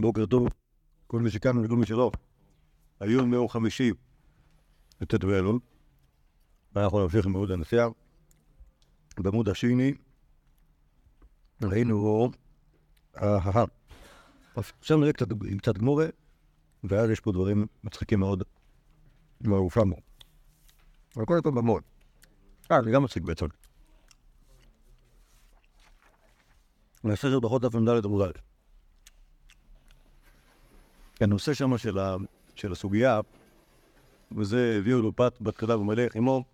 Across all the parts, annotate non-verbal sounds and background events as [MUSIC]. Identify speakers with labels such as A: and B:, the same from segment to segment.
A: בוקר טוב, כל מי שכאן וכל מי שלא. היום יום חמישי, י"ט באלול. אנחנו נמשיך עם עמוד הנסיעה. בעמוד השני ראינו... אהה. עכשיו נראה קצת, קצת גמורה, ואז יש פה דברים מצחיקים מאוד. מעופנו. אבל קודם כל במוד. אה, זה גם מצחיק בעצם. מסכת ברכות תמ"ד עמוד א'. הנושא שם של, ה, של הסוגיה, וזה הביאו לו פת בת כלה ומלך עמו,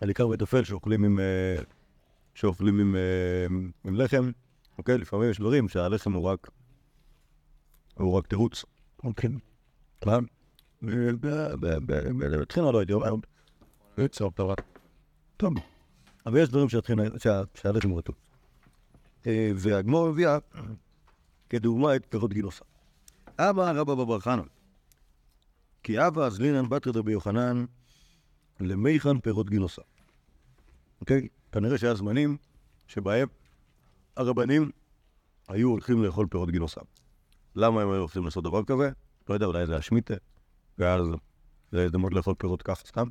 A: על עיקר וטפל שאוכלים עם, אה, שאוכלים עם, אה, עם לחם. אוקיי? לפעמים יש דברים שהלחם הוא רק, הוא רק תירוץ. אוקיי. מה? בתחילה לא הייתי אומר, טוב. אבל יש דברים שהלחם הוא רטוב. והגמור הביאה כדוגמה את פירות גינוסה. אבא רבא בבר חנן. כי אבא אזלינן בת רבי יוחנן למיכן פירות גינוסה. אוקיי? כנראה שהיה זמנים שבהם הרבנים היו הולכים לאכול פירות גינוסה. למה הם היו הולכים לעשות דבר כזה? לא יודע, אולי זה השמיטה, ואז זה הזדמנות לאכול פירות כך סתם.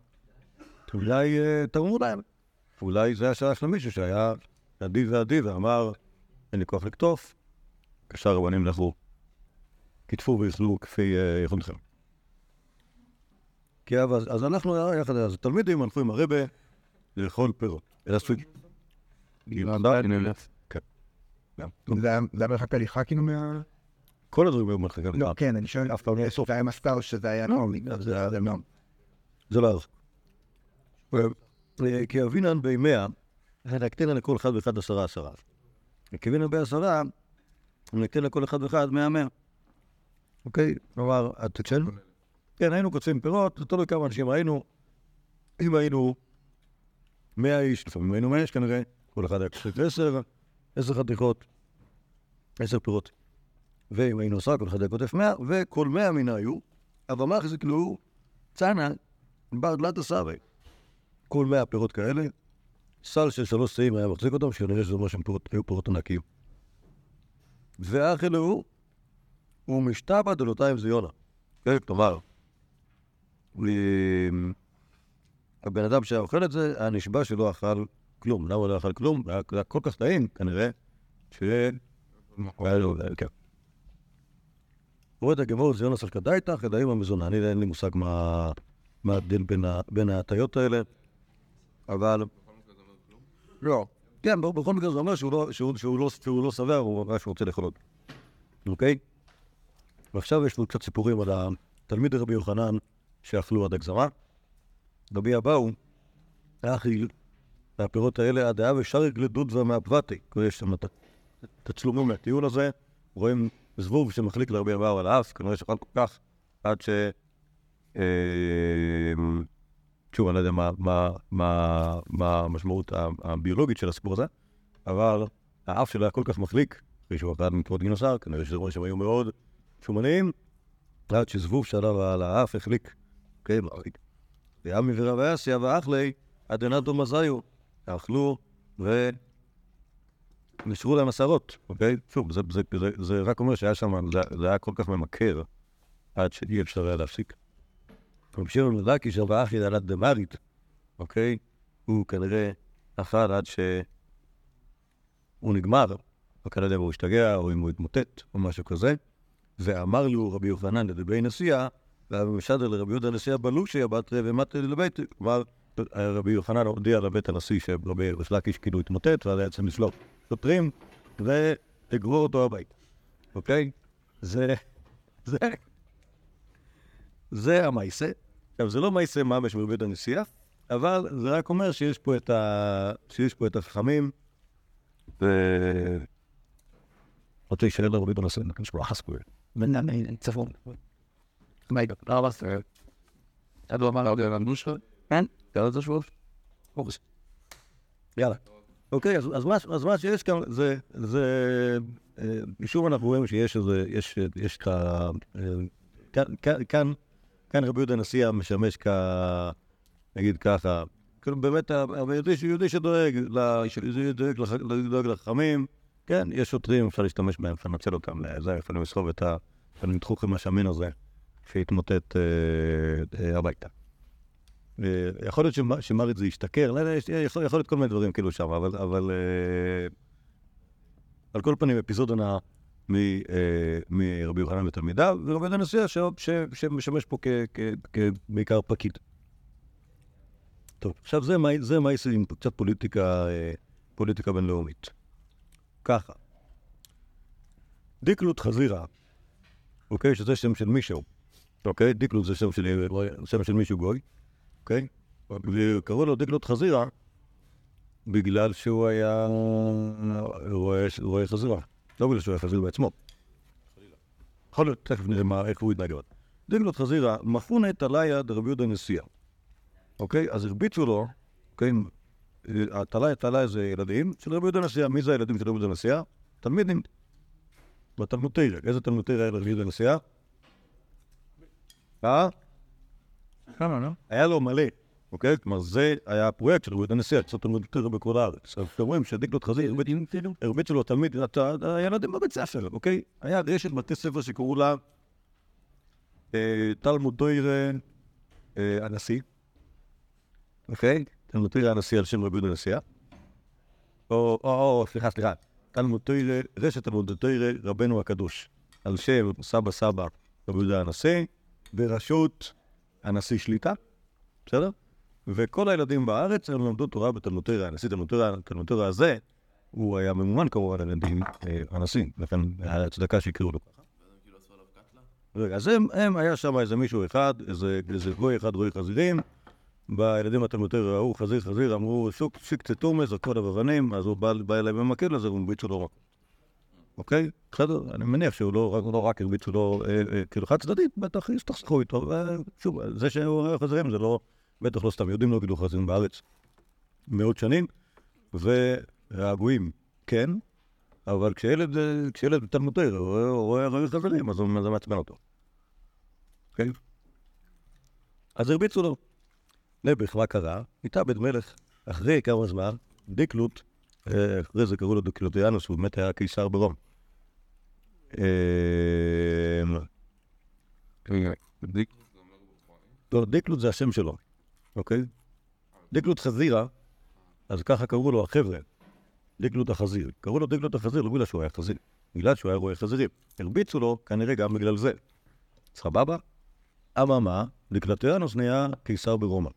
A: אולי תרמו להם. אולי זה השעה של מישהו שהיה עדי ועדי ואמר, אין לי כוח לקטוף, כשאר הרבנים לכו, כתפו ויסלו כפי יכולתכם. כי אז אנחנו יחד, אז תלמידים הלכו עם הרבה לאכול פירות. אלא סוג.
B: זה היה מרחק הליכה כאילו מה...
A: כל הדברים היו מרחק הליכה.
B: לא, כן, אני שואל, אף פעם לא זה היה מסתר או שזה היה נורמי. זה לא.
A: זה לא היה. כי אבינן בימיה, נקטנה לכל אחד ואחד עשרה עשרה. וכאבינן בעשרה, נקטן לכל אחד ואחד מאה מאה. אוקיי? כלומר, אצלנו? כן, היינו קוצבים פירות, זה תלוי כמה אנשים היינו. אם היינו מאה איש, לפעמים היינו מאה איש כנראה, כל אחד היה קוצב עשר, עשר חתיכות, עשר פירות. ואם היינו עשרה, כל אחד היה כותב מאה, וכל מאה מן היו, אבל מה מחזיק לו צנע בר דלת הסבי. כל מאה פירות כאלה, סל של שלוש שאים היה מחזיק אותם, שכנראה שזה אומר שהם היו פירות ענקיים. ואכלו, ומשתבא דלותיים זיונה. כן, כלומר, הבן אדם שהיה אוכל את זה, היה נשבע שלא אכל כלום. למה לא אכל כלום? זה היה כל כך טעים, כנראה, ש... כן. רואה את הגמור, זה יונס על כדאיתא, כדאים המזונה. אני אין לי מושג מה ההבדל בין ההטיות האלה, אבל... לא. כן, בכל מקרה זה אומר שהוא לא שבע, הוא אומר שהוא רוצה לאכול. אוקיי? ועכשיו יש לנו קצת סיפורים על התלמיד רבי יוחנן שאכלו עד הגזרה. רבי אבאו היה אכיל מהפירות האלה עד היה ושריק לדוד ומאפבתי. יש שם את התצלומים מהטיול הזה, רואים זבוב שמחליק לרבי אבאו על האף, כנראה שאכל כל כך עד ש... שוב, אני לא יודע מה המשמעות הביולוגית של הסיפור הזה, אבל האף שלו היה כל כך מחליק, אחרי שהוא אכל מפירות גינוסר, כנראה שזה אומר שהם היו מאוד שומניים, עד שזבוב שעליו על האף החליק. כן, וימי ורבי אסיה ואחלי, עד ענתו מזיו, אכלו ונשרו להם עשרות, אוקיי? שוב, זה, זה, זה, זה רק אומר שהיה שם, זה, זה היה כל כך ממכר, עד שאי אפשר היה להפסיק. רבי שמעון מזקי של באחי דלת דמרית, אוקיי? הוא כנראה אכל עד שהוא נגמר, לא כנראה אם הוא השתגע או אם הוא התמוטט או משהו כזה, ואמר לו רבי יוחנן לדבי נשיאה, ומשדר לרבי יהודה נשיאה בלושי הבת ומטה לבית, כלומר, רבי יוחנן הודיע לבית הנשיא שרבי ריש לקיש כאילו התמוטט, ואז היה צריך לשלוח שוטרים ולגרור אותו הביתה, אוקיי? זה, זה, זה המעשה. עכשיו, זה לא מעשה ממש ברבי יהודה נשיאה, אבל זה רק אומר שיש פה את, ה... שיש פה את החכמים, ו... רוצה להישאר לרבי נשיאה, נקרא שבו אחס קורא.
B: צפון. יגע? לא סרט. עד הוא אמר עוד יום נושא? כן? יאללה זה שבוב.
A: יאללה. אוקיי, אז מה שיש כאן זה, משום אנחנו רואים שיש איזה, יש, יש כ... כאן, רבי יהודה הנשיא משמש כ... נגיד ככה, כאילו באמת, יהודי שדואג, דואג לחכמים, כן, יש שוטרים, אפשר להשתמש בהם, אפשר לנצל אותם, זה, יכולים לסחוב את הם ניתחו לכם השמן הזה שהתמוטט אה, אה, הביתה. אה, יכול להיות שמ- שמריץ זה ישתכר, לא יכול יכול להיות כל מיני דברים כאילו שם, אבל... אבל על כל פנים, אפיזודה נעה מ- אה, מרבי יוחנן ותלמידיו, ורבי יוחנן ש- שמשמש פה כבעיקר פקיד. טוב, עכשיו זה זה מייסי עם קצת פוליטיקה, פוליטיקה בינלאומית. ככה, דיקלוט חזירה, אוקיי, שזה שם של מישהו, אוקיי? דיקלוט זה שם של, שם של מישהו גוי, אוקיי? וקראו לו דיקלוט חזירה בגלל שהוא היה רואה, רואה חזירה, לא בגלל שהוא היה חזיר בעצמו. יכול להיות, תכף נראה מה, איך הוא יתנהג. דיקלוט חזירה, מפונה תליה דרבי יהודה נשיאה. אוקיי? אז הרביצו לו, אוקיי? התליה, תליה זה ילדים של רבי יהודה נשיאה. מי זה הילדים של רבי יהודה נשיאה? תלמידים. בתלמוד תרא. איזה תלמוד תרא היה לרבי יהודה נשיאה? אה?
B: כמה, לא?
A: היה לו מלא, אוקיי? כלומר, זה היה הפרויקט של רבי יהודה נשיאה, לעשות תלמוד תרא בכל הארץ. אז אתם רואים שדיקלוט חזיר, הרביצו לו תלמיד, הילדים בבית ספר, אוקיי? היה רשת בתי ספר שקראו לה אה, תלמוד תרא אה, הנשיא, אוקיי? תלמוד תרא הנשיא על שם רבי יהודה נשיאה. או, או, סליחה, סליחה. תלמוד תרא, רשת תלמוד תרא רבנו הקדוש, על שם סבא סבא רבי יהודה הנשיא, בראשות הנשיא שליטה, בסדר? וכל הילדים בארץ הם למדו תורה בתלמוד תרא. הנשיא תלמוד תרא הזה, הוא היה ממומן כמובן על ידי אה, הנשיא, לכן היה הצדקה שיקראו לו ככה. רגע, אז הם, היה שם איזה מישהו אחד, איזה גוי אחד רואה חזירים, בילדים בתלמוד תרא ראו חזיר חזיר, אמרו שוק שיקצה תומס, הכל אבנים, אז הוא בא, בא אליהם במקל הזה, הוא הרביצו לו רק. אוקיי? בסדר, אני מניח שהוא לא, רק- לא רק הרביצו לו אה, אה, כאילו חד צדדית, בטח הסתכסכו איתו, ושוב, זה שהוא רואה חזירים זה לא, בטח לא סתם יהודים לא גידלו חזירים בארץ מאות שנים, והגויים כן, אבל כשילד, אה, כשילד בתלמוד תרא רואה- חזירים, אז זה מעצבן אותו. אוקיי? אז הרביצו לו. נעבך, מה קרה? התאבד מלך. אחרי כמה זמן, דיקלוט, אה, אחרי זה קראו לו דיקלוטיאנוס, הוא באמת היה קיסר ברום. אה, לא, דיקלוט זה השם שלו, אוקיי? דיקלוט חזירה, אז ככה קראו לו החבר'ה, דיקלוט החזיר. קראו לו דיקלוט החזיר לא בגלל שהוא היה חזיר, בגלל שהוא היה רואה חזירים. הרביצו לו כנראה גם בגלל זה. סבבה? אממה, דיקלטיאנוס נהיה קיסר ברומא.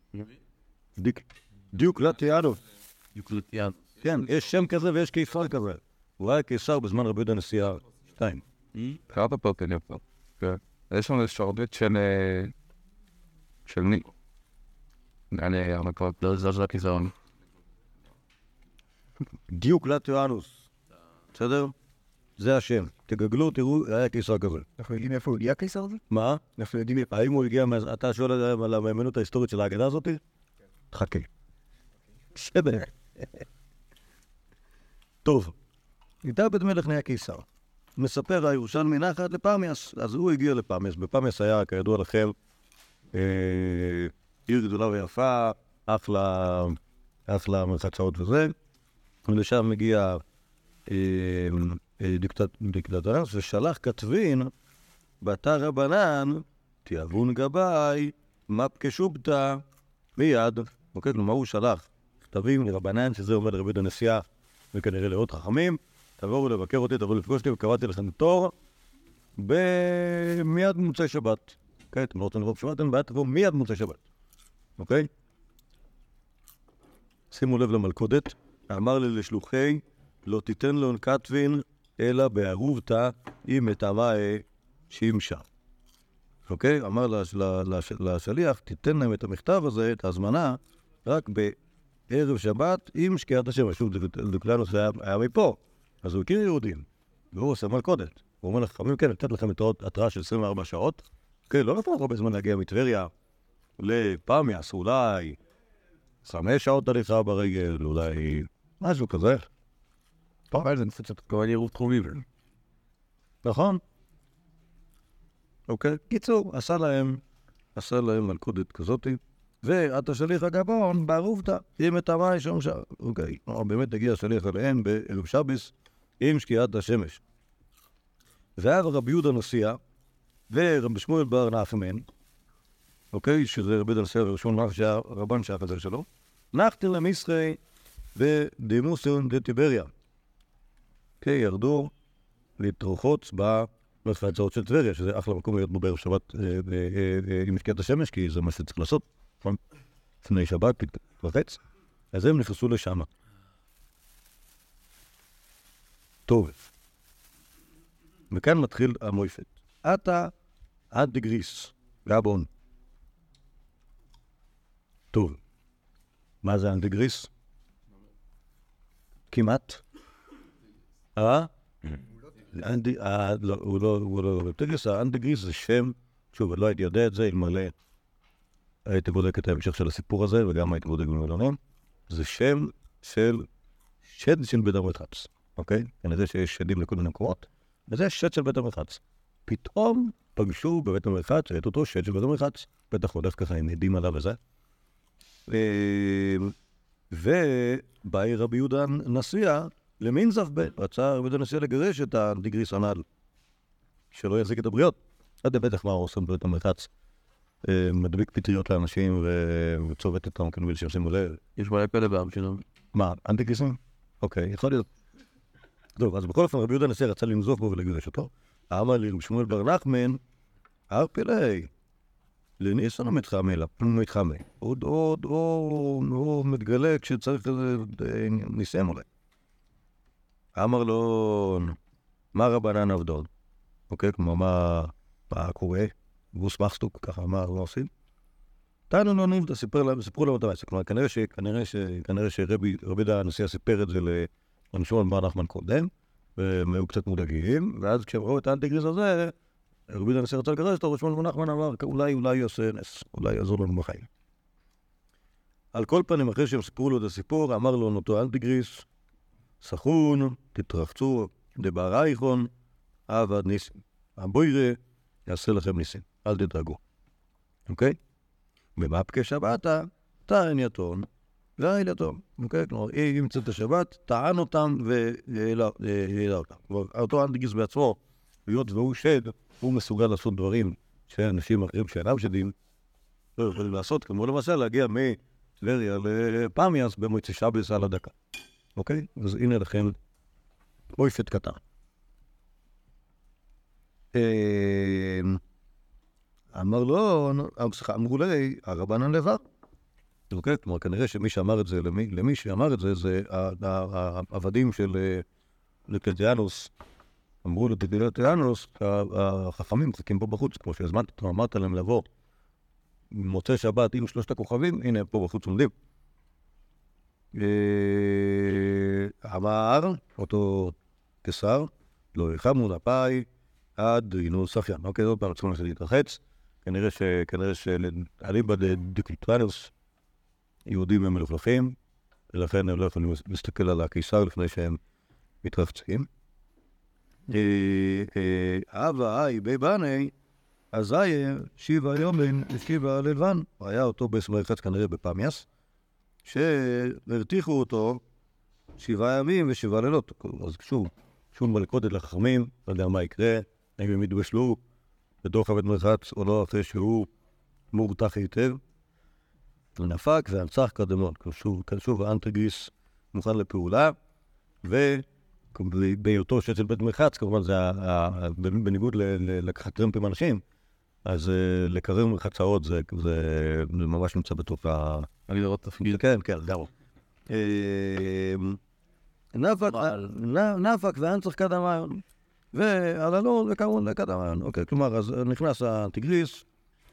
A: דיוקלטיאנוס.
B: יוקלטיאן.
A: כן, יש שם כזה ויש קיסר כזה. הוא היה קיסר בזמן רבי יהודה הנשיאה שתיים.
B: קראת פה כן יפה. כן. יש לנו שרביט של... אה, של ניקו. אני המקור, לא זה הכיזרון.
A: דיוקלטיאנוס. בסדר? זה השם. תגגלו, תראו, היה קיסר כזה.
C: אנחנו יודעים איפה הוא הגיע הקיסר הזה?
A: מה?
C: אנחנו יודעים איפה...
A: האם הוא הגיע, אתה שואל על המהימנות ההיסטורית של ההגדה הזאת? חכה. בסדר. טוב, התאבד מלך נהיה קיסר. מספר הירושלמי נחת לפמיאס, אז הוא הגיע לפמיאס. בפמיאס היה, כידוע לכם, אה, עיר גדולה ויפה, אחלה, אחלה מרחצאות וזה. ולשם מגיע אה, דיקטט- דיקטטורנס ושלח כתבין בתא רבנן, תיאבון גבאי, מפקה שובתא, מיד. אוקיי, כלומר הוא שלח כתבים לרבנן, שזה לרבי יהודה הנשיאה, וכנראה לעוד חכמים, תבואו לבקר אותי, תבואו לפגוש אותי, וקבעתי לכם תור ב- מיד במוצאי שבת. אוקיי, אתם לא רוצים לבוא בשבת, אין בעיה, תבואו מיד במוצאי שבת. אוקיי? שימו לב למלכודת, אמר לי לשלוחי, לא תיתן לו כתבין, אלא בערובתא, אם מטעמה שימשה. אוקיי? אמר לש, לש, לשליח, תיתן להם את המכתב הזה, את ההזמנה, רק בערב שבת עם שקיעת השמש. שוב, דקלנוס היה, היה מפה, אז הוא הכיר יהודים, והוא עושה מלכודת. הוא אומר לחכמים, כן, לתת לכם את האות- התראה של 24 שעות. כן, לא נתן הרבה זמן להגיע מטבריה לפמיאס, אולי חמש שעות הליכה ברגל, אולי משהו כזה.
C: אבל זה נפוצות כל עירוב תחומים.
A: נכון? אוקיי. קיצור, עשה להם, עשה להם מלכודת כזאתי, ואת השליח הגבון בערובתא, אם את המים שם שם. אוקיי. באמת הגיע השליח אליהם בערב שביס עם שקיעת השמש. ואז רבי יהודה נשיאה, ורבי שמואל בר נחמן, אוקיי, שזה רבי דנסר הראשון, שהיה רבן שהיה חזר שלו, נחתן למסחי ודימוסון דטיבריה. אוקיי, ירדו להתרוחוץ במרחצאות של טבריה, שזה אחלה מקום להיות בו בערב שבת אה, אה, אה, עם שקיעת השמש, כי זה מה שצריך לעשות, נכון? לפני שבת, להתרחץ. אז הם נכנסו לשם. טוב. וכאן מתחיל המויפת. עתה אנטיגריס, גבון. טוב. מה זה אנטיגריס? כמעט. אה? אה, לא, הוא לא, הוא לא, אנטיגריס, האנטיגריס זה שם, שוב, לא הייתי יודע את זה, אלמלא הייתי בודק את ההמשך של הסיפור הזה, וגם הייתי בודק במילונים. זה שם של שד של בית המרחץ, אוקיי? כנראה שיש שדים לכל מיני מקומות, וזה שד של בית המרחץ. פתאום פגשו בבית המרחץ את אותו שד של בית המרחץ, בטח הולך ככה עם עדים עליו וזה. אה, ובא רבי יהודה נשיאה למינזף בן, רצה יהודה נשיאה לגרש את הדיגריס הנ"ל, שלא יחזיק את הבריות. לא יודע בטח מה הוא עושה בבית המרחץ. אה, מדביק פטריות לאנשים וצובט אותם כאילו בלי שישימו לב.
B: יש מלא פלא בעם שלנו.
A: מה, אנטי-גיסים? אוקיי, יכול להיות. טוב, אז בכל אופן רבי יהודה הנשיא רצה לנזוף בו ולגרש אותו. אמר לי רבי שמואל בר נחמן, הר פלאי, לניסן המתחמי, מתחמי. עוד עוד עוד מתגלה כשצריך איזה אה, ניסיון אולי. אמר לו, מה רבנן עבדון? אוקיי, כלומר, מה מה קורה? גוס מחסטוק, ככה, מה מה עושים? תנו לא להם, סיפרו להם את המעשה. כלומר, כנראה ש... כנראה ש... כנראה שרבי רבי דה הנשיאה סיפר את זה לרבי שמעון בר נחמן קודם, והם היו קצת מודאגים, ואז כשהם ראו את האנטיגריס הזה, רבי דה הנשיאה רצה לגרש אותו, רבי שמעון בר נחמן אמר, אולי, אולי יעשה נס, אולי יעזור לנו בחיים. על כל פנים, אחרי שהם סיפרו לו את הסיפור, אמר לו אותו אנטיגריס, סחון, תתרחצו, דבר אייכון, עבד ניסים. הבוירה יעשה לכם ניסים, אל תדאגו. אוקיי? במפקה שבתה, טען יתום, והיל יתום. אוקיי? כלומר, אם ימצא את השבת, טען אותם והעלה אותם. כלומר, אותו אנטיגיס בעצמו, היות והוא שד, הוא מסוגל לעשות דברים שאנשים אחרים שאינם שדים לא יכולים לעשות, כמו למשל להגיע מטבריה לפמיאס במועצה שבס על הדקה. אוקיי? אז הנה לכם מויפת קטן. אה, אמר לו, סליחה, אמרו לי, הרבנן לבד. אוקיי? כלומר, כנראה שמי שאמר את זה, למי, למי שאמר את זה, זה העבדים של אה, לקלטיאנוס. אמרו לקלטיאנוס, החכמים מחכים פה בחוץ, כמו שהזמנת, אמרת להם לבוא. מוצאי שבת עם שלושת הכוכבים, הנה פה בחוץ עומדים. אה, אמר אותו קיסר, לא יחמו נפאי עד רינו ספיין. אוקיי, עוד פעם צריכים להתרחץ. כנראה ש... כנראה שאליבא יהודים הם מלוכלכים, ולכן הם לא יכולים להסתכל על הקיסר לפני שהם מתרחצים. אה, אה, אבא אי בי בני, אזי שיבה יומן ושיבה ללבן. היה אותו בסמרחץ כנראה בפמיאס, שהרתיחו אותו שבעה ימים ושבעה לילות. אז שוב, שוב מלכודת לחכמים, לא יודע מה יקרה, האם הם יתבשלו בתוך הבית מרחץ או לא, אחרי שהוא מורתח היטב. ונפק והנצח קדמון. שוב, שוב האנטריגיס מוכן לפעולה, ובהיותו שצל בית מרחץ, כמובן זה, בניגוד ל- ל- לקחת טרמפים אנשים, אז אה, לקרר מרחצאות זה, זה, ממש נמצא בתוך ה...
B: הגדרות תפקיד.
A: כן, כן, לגמרי. אה, נפק, נ- נפק ואנצח קדמיון. והללון וכמובן לקדמיון. אוקיי, כלומר, אז נכנס הטיגריס,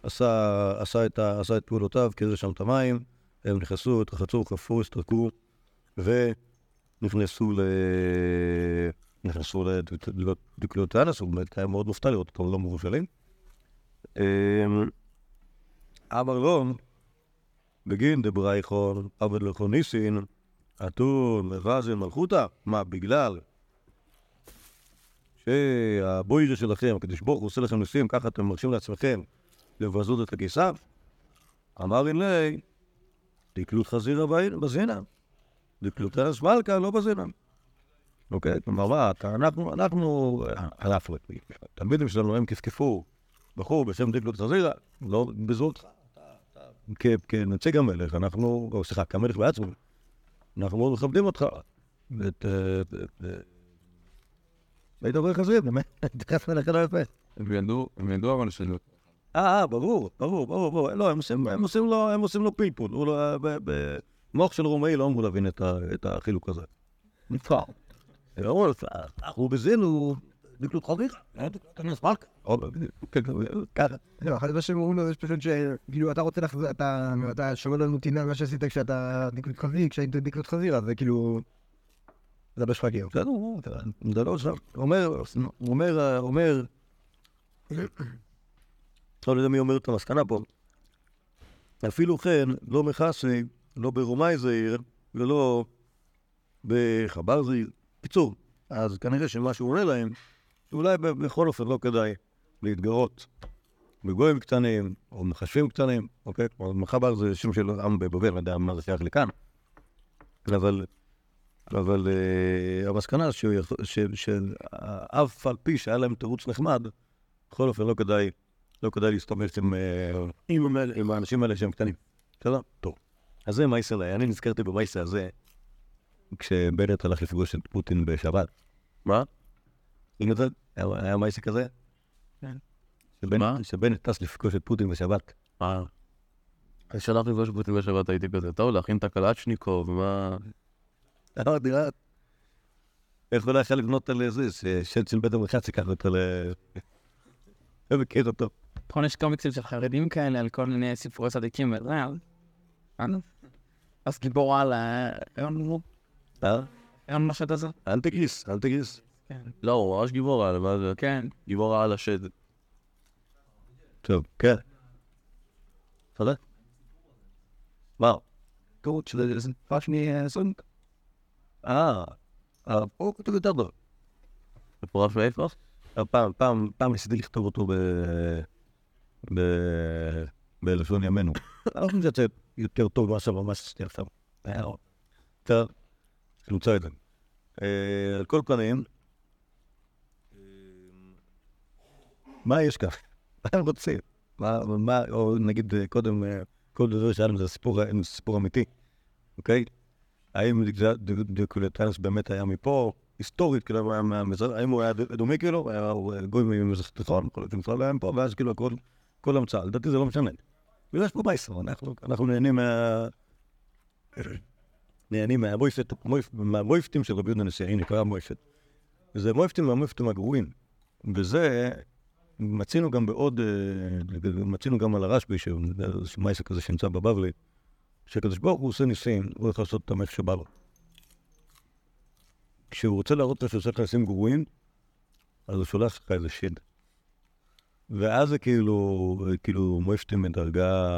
A: עשה, את, ה- עשה את פעולותיו, קירר שם את המים, הם נכנסו, התרחצו, חפרו, הסתרקו, ונכנסו ל... נכנסו לדקלוטיאנוס, הוא באמת היה מאוד מופתע לראות אותם לא מבושלים. אמ, אמר לו, בגין דברייכון, עבד לכו ניסין, אתון, מבזן מלכותא, מה, בגלל שהבוירה שלכם, הקדוש ברוך הוא עושה לכם ניסים, ככה אתם מרשים לעצמכם לבזות את הקיסר? אמר אלי, דקלות חזירה בזינה, דקלות ארץ מלכה לא בזינה. אוקיי, כלומר מה, אנחנו, אנחנו, אנחנו, התלמידים שלנו הם כפכפו בחור בשם דקלוט חזירה, לא בזאת, כ- כנציג המלך, אנחנו, או סליחה, כמלך בעצמו, אנחנו מאוד מכבדים אותך. ואת... אה, את, אה, היית אומר חזיר, באמת, התייחסת אליך לא יפה.
B: הם ידעו, הם ידעו אבל שלא.
A: אה, אה, ברור, ברור, ברור, ברור. לא, הם עושים, לו, הם עושים לו פלפול. הוא לא, ב- במוח של רומאי לא אמור להבין את, החילוק הזה. נפחר. הם אמרו לו, אנחנו בזינו, דקלוט חזיר, תכנס מלכה. כן, ככה.
C: לא, אחד מה שהם אומרים לו זה פשוט שכאילו אתה רוצה לחזור, אתה אתה שומר לנו טינה מה שעשית כשאתה דקלוט חזיר, כשהיית דקלוט חזיר, אז זה כאילו... זה לא שלך כאילו.
A: בסדר, אתה- זה לא עכשיו. הוא אומר, אומר, אומר, לא יודע מי אומר את המסקנה פה. אפילו כן, לא מכסי, לא ברומאי זעיר, ולא בחבר זעיר. קיצור, אז כנראה שמה שהוא עונה להם, שאולי ב- בכל אופן לא כדאי להתגרות בגויים קטנים, או מחשבים קטנים, אוקיי? כלומר, מחבר זה שם של עם בבבל, לא יודע מה זה שייך לכאן. אבל אבל uh, המסקנה שאף על פי שהיה להם תירוץ נחמד, בכל אופן לא כדאי, לא כדאי להסתמך עם, אה, עם, עם האנשים האלה שהם קטנים. בסדר? טוב. אז זה מייסר, אני נזכרתי במייסר הזה, כשבנט הלך לפגוש את פוטין בשבת.
B: מה?
A: אם אתה, היה, היה מייסר כזה?
B: כן.
A: שבנט,
B: מה?
A: טס לפגוש את פוטין בשבת.
B: אה. אז שלחתי לפגוש פוטין בשבת, הייתי כזה, טוב, להכין את הקלצ'ניקוב, מה...
A: אמרתי לה, איך הוא לא יכול לבנות על זה, ששד של בית המרחץ ייקח אותו ל... לא מכיר אותו.
D: נכון, יש קומיקסים של חרדים כאלה על כל מיני סיפורי צדיקים וזה, אז... אז גיבור על ה... אין לנו...
A: אה?
D: אין לנו לשד הזה?
A: אל תגיס, אל תגיס.
D: כן.
B: לא, הוא ממש גיבור על, מה זה?
D: כן.
B: גיבור על השד.
A: טוב, כן. תודה. מה? קורות של איזה פאשני סונק. אה, אה, פה כתוב יותר טוב.
B: מפורש מאיפה?
A: אה, פעם, פעם, פעם ניסיתי לכתוב אותו ב... ב... בלשון ימינו. אני לא חושב שזה יותר טוב ממה שממש עשיתי עכשיו. היה יותר... נמצא את זה. אה, על כל פנים, אה, מה יש כאן? [LAUGHS] מה הם רוצים? מה, מה, או נגיד אה, קודם, אה, קודם דבר שאלנו זה סיפור, אה, סיפור אמיתי, אוקיי? האם דיוקלטנס באמת היה מפה, היסטורית, כאילו, הוא היה מהמזרח, האם הוא היה דומי כאילו, היה גוי ממזרח התיכון, יכול להיות לא היה מפה, ואז כאילו הכל, כל המצאה, לדעתי זה לא משנה. ויש פה מייסר, אנחנו, נהנים מה... נהנים מהמויפטים של רבי יהודה נשיא, הנה קרה מויפת. וזה מויפטים מהמויפטים הגרועים. וזה, מצינו גם בעוד, אה, מצינו גם על הרשב"י, שזה מייסר כזה שנמצא בבבלי, שהקדוש ברוך הוא עושה ניסים, הוא הולך לעשות אותם איך שבא לו. כשהוא רוצה להראות לך שהוא עושה ניסים גרועים, אז הוא שולח לך איזה שד. ואז זה כאילו, כאילו מויפטים מדרגה,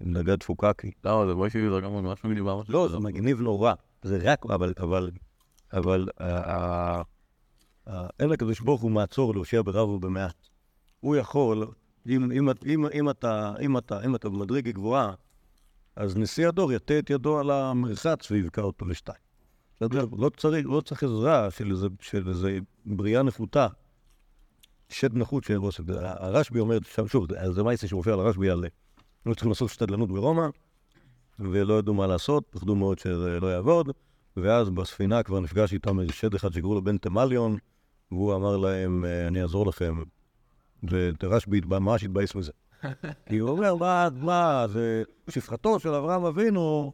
A: מדרגה דפוקה, כי
B: למה, זה מויפי בדרגה ממש מגניבה.
A: לא,
B: כזה.
A: זה מגניב נורא. זה רק, אבל, אבל, אבל, אה, אה, אין לקדוש ברוך הוא מעצור להושיע ברב ובמעט. הוא יכול, אם, אם, אם, אם, אתה, אם, אתה, אם אתה במדרגה גבוהה, אז נשיא הדור יטה את ידו על המרחץ ויבקע אותו לשתיים. בסדר? לא צריך, לא צריך עזרה של איזה, של איזה בריאה נחותה, שד נחות את זה. הרשב"י אומר, שם שוב, זה- מייסה שמופיע על הרשב"י על... היו צריכים לעשות שתדלנות ברומא, ולא ידעו מה לעשות, פחדו מאוד שזה לא יעבוד, ואז בספינה כבר נפגש איתם איזה שד אחד שקראו לו בן תמליון, והוא אמר להם, "אה, אני אעזור לכם. ורשב"י התבא- ממש התבאס מזה. [LAUGHS] כי הוא אומר, מה, מה, זה שפחתו של אברהם אבינו,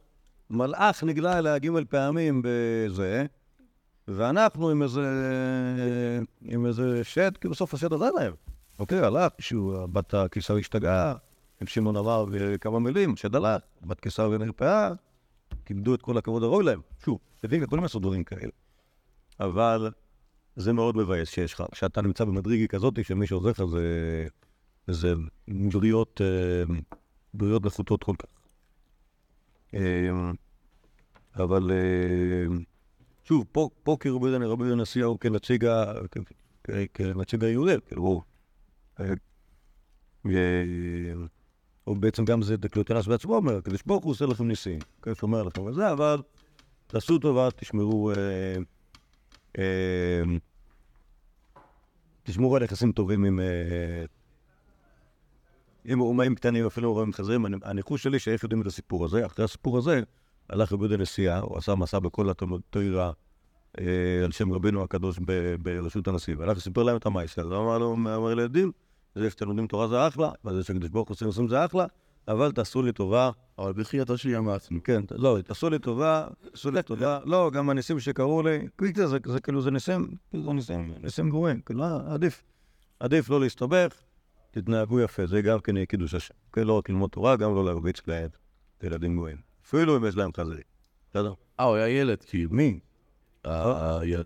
A: מלאך נגלה אליה ג' פעמים בזה, ואנחנו עם איזה, עם איזה שד, כי בסוף השד עזר להם. אוקיי, הלך, שהוא, בת הקיסר השתגעה, עם שמעון אמר כמה מילים, שד הלך, בת קיסר ונרפאה, כיבדו את כל הכבוד הראוי להם. שוב, יודעים, יכולים לעשות דברים כאלה. אבל זה מאוד מבאס שיש לך, כשאתה נמצא במדרגה כזאת, שמי שעוזר לך זה, זה בריות, אה, בריות נחותות כל כך. אה, אבל אה, שוב, פה, פה כרבי יהודה רבי יהודה נשיאו כנציג ה- כ- כ- כנציג היהודי, כאילו, הוא... אה, ו- או בעצם גם זה דיוקלטיאנוס בעצמו אומר, הקדוש ברוך הוא עושה לכם ניסים, כן, שומר לכם וזה, אבל תעשו טובה, תשמרו, אה, אה, תשמרו על יחסים טובים עם, אה, אם רומאים קטנים, אפילו רומאים חזירים, הניחוש שלי שאיך יודעים את הסיפור הזה, אחרי הסיפור הזה, הלך רבי יהודה נשיאה, הוא עשה מסע בכל התוירה על שם רבינו הקדוש ברשות הנשיא, והלך וסיפר להם את הוא אמר לו, אמר לילדים, זה שאתם לומדים תורה זה אחלה, וזה שהקדוש ברוך הוא עושים זה אחלה, אבל תעשו לי טובה,
B: אבל בחייתו של ים העצמי.
A: כן, לא, תעשו לי טובה, תעשו לי טובה, לא, גם הניסים שקרו לי, זה, כאילו, זה ניסים, זה ניסים, ניסים גרועים, כאילו, אה, עדיף, עדיף לא להסתבך, תתנהגו יפה, זה גם כן יהיה קידוש השם, כן, לא רק ללמוד תורה, גם לא להרביץ להם, ילדים גרועים, אפילו אם יש להם חזירים, בסדר?
B: אה, הוא היה ילד, כאילו.
A: מי?
B: אה, ילד.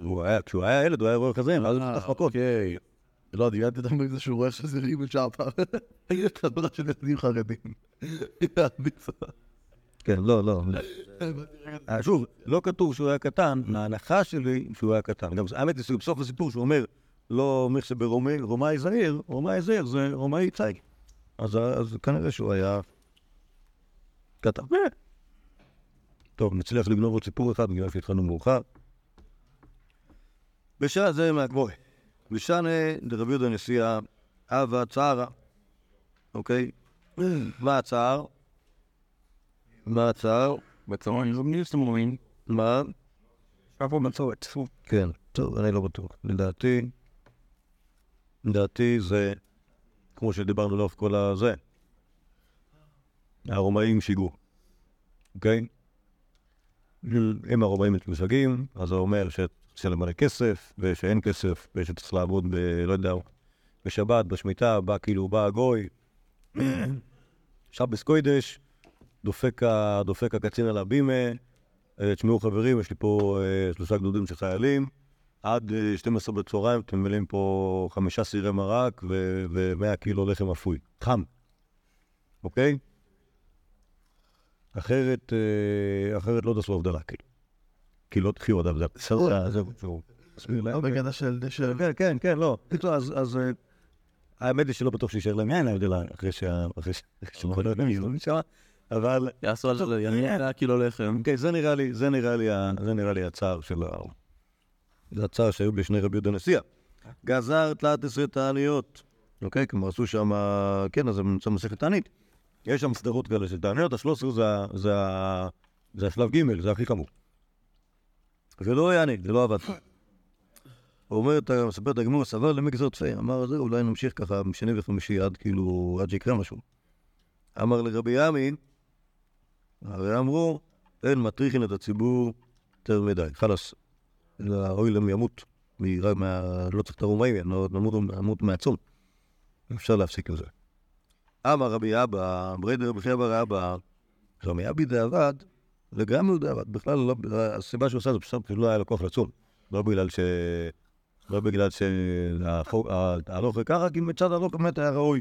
A: הוא היה, כשהוא היה ילד, הוא היה רואה חזירים, אז הוא פתח מכות.
B: לא, דיברתי איתם בזה שהוא רואה חזירים בשער. חברה של ילדים חרדים.
A: כן, לא, לא. אה, שוב, לא כתוב שהוא היה קטן, ההנחה שלי שהוא היה קטן. גם האמת היא שבסוף הסיפור שהוא אומר, לא אומר שברומאי רומאי זעיר, רומאי זעיר זה רומאי צייג. אז כנראה שהוא היה קטן. אה. טוב, נצליח לגנוב עוד סיפור אחד בגלל שהתחלנו מאוחר. בשעה זה מהגבוה. בשענה דרבי יהודה נשיאה, אבה צערה. אוקיי? מה הצער? מה הצער?
D: בצהריים זו בני סמורים.
A: מה?
D: היה פה בצורת.
A: כן, טוב, אני לא בטוח. לדעתי, לדעתי זה, כמו שדיברנו לאורך כל הזה, הרומאים שיגעו, אוקיי? אם הרומאים משגעים, אז זה אומר שצריך למלא כסף, ושאין כסף, ושצריך לעבוד ב... לא יודע, בשבת, בשמיטה, בא כאילו, בא הגוי, שבס קוידש, דופק, דופק הקצין על הבימה, אה, תשמעו חברים, יש לי פה אה, שלושה גדודים של חיילים, עד אה, 12 בצהריים אתם מביאים פה חמישה סירי מרק ו-100 קילו לחם אפוי, חם, אוקיי? אחרת, אה, אחרת לא תעשו הבדלה, כאילו. כי לא תחיו זהו, זהו. תסביר להם.
B: בקטע של...
A: כן, כן, כן, לא. בקיצור, אז, אז אה, האמת היא שלא בטוח שישאר להם יין ההבדלה אחרי שה... אחרי ש... אחרי שכל היום יהיו שם, אבל...
B: יעשו על זה, יעשו קילו לחם.
A: כן, זה נראה לי, זה נראה לי, זה נראה לי הצער של ה... זה הצער שהיו בשני רבי יהודה נשיאה. גזר תלת עשרה תעניות. אוקיי? כלומר, עשו שם... כן, אז זה נמצא מסכת תענית. יש שם סדרות כאלה של תעניות, השלוש עשרה זה, זה, זה השלב ג', זה הכי חמור. זה לא יעני, זה לא עבד. הוא אומר, אתה מספר את הגמור, סבר למי גזר צפי. אמר, זה אולי נמשיך ככה משני וחמישי עד כאילו, עד שיקרה משהו. אמר לרבי עמי, הרי אמרו, אין מטריחין את הציבור יותר מדי. חלאס, אוי להם ימות. לא צריך את הרומאים, לא- נמות נמות מהצום. אפשר להפסיק עם זה. אמר רבי אבא, בריידר רבי אבא רבא, רמי אבי דעבד, וגם דעבד. בכלל, לא, הסיבה שהוא עשה זה פשוט לא היה לו כוח לצום. לא בגלל ש... לא בגלל שהלוך ככה, כי מצד הלוך באמת היה ראוי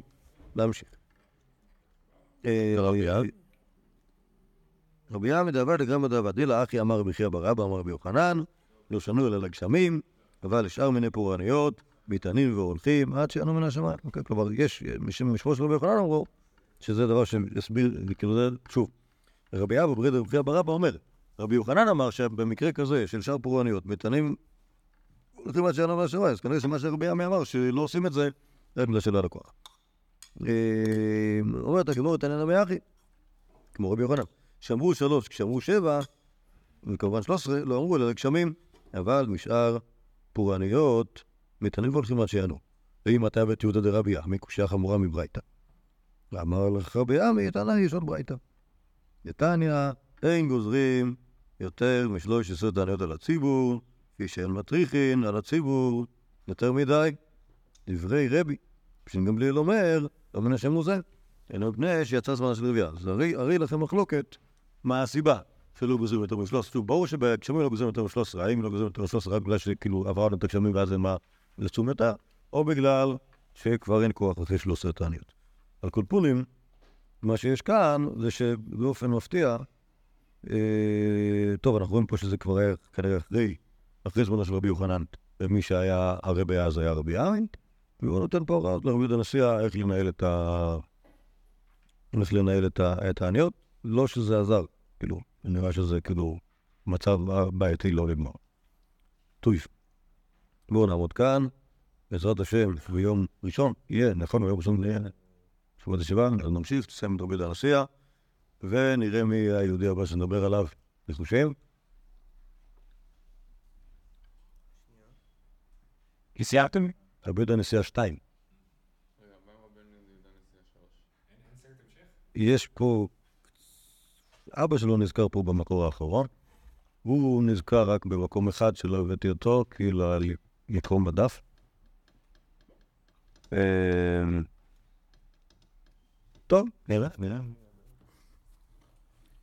A: להמשיך. אה, רבי יעמי דאבד לגמרי דאבד. דילה אחי אמר רבי חייא בר אבא אמר רבי יוחנן, לא שנו אלא לגשמים, אבל לשאר מיני פורעניות, ביתנים והולכים, עד שיענו מן השמיים. אוקיי, כלומר, יש, משמו של רבי יוחנן אמרו, שזה דבר שיסביר, כאילו זה, שוב, רבי אבא ברד רבי חייא בר אבא אומר, רבי יוחנן אמר שבמקרה כזה של שאר פורעניות, ביתנים הולכים עד מן השמיים, אז כנראה שמה שרבי יעמי אמר, שלא עושים את זה, זה בגלל שלא כוח. אה, אומרת הגמור, תנא נמי אחי, כמו רבי יוחנן. שאמרו שלוש, כשאמרו שבע, וכמובן שלוש עשרה, לא אמרו אלא גשמים, אבל משאר פורעניות, מתנים והולכים עד שיענו. ואם אתה בית יהודה דרבי יחמי, קושייה חמורה מברייתא. ואמר לך רבי יחמי, תנא יש עוד ברייתא. נתניא, אין גוזרים יותר משלוש עשרה תעניות על הציבור, כפי שאין מטריחין על הציבור יותר מדי. דברי רבי, בשביל גמליאל אומר, לא מן הוא זה. אלא מפני שיצא זמן של רבייה. אז הרי, הרי לכם מחלוקת מה הסיבה שלא גוזרים יותר מ-13. שוב, ברור שבגשמים לא גוזרים יותר מ-13. האם לא גוזרים יותר מ-13 רק בגלל שכאילו עברנו את הגשמים ואז אין מה לצום יותר, או בגלל שכבר אין כוח אחרי 13 תעניות. על כל פונים, מה שיש כאן זה שבאופן מפתיע, אה, טוב, אנחנו רואים פה שזה כבר היה כנראה אחרי, אחרי זמנו של רבי יוחנן, ומי שהיה הרבי אז היה רבי עין, והוא נותן פה הוראות לרבי יהודה הנשיאה איך לנהל את ה... איך לנהל את העניות. לא שזה עזר, כאילו, נראה שזה כאילו מצב בעייתי לא לגמר. טויף. בואו נעמוד כאן, בעזרת השם, ביום ראשון, יהיה, נכון, ביום ראשון יהיה תשובת ישיבה, אז נמשיך, תסיים את רבי הנשיאה, ונראה מי היהודי הבא שנדבר עליו ניחושים.
D: כי סיימתם?
A: רבי יהודה הנשיאה 2. יש פה... אבא שלו נזכר פה במקור האחרון. הוא נזכר רק במקום אחד שלא הבאתי אותו, לא היה לי מקום בדף. טוב, נראה, נראה.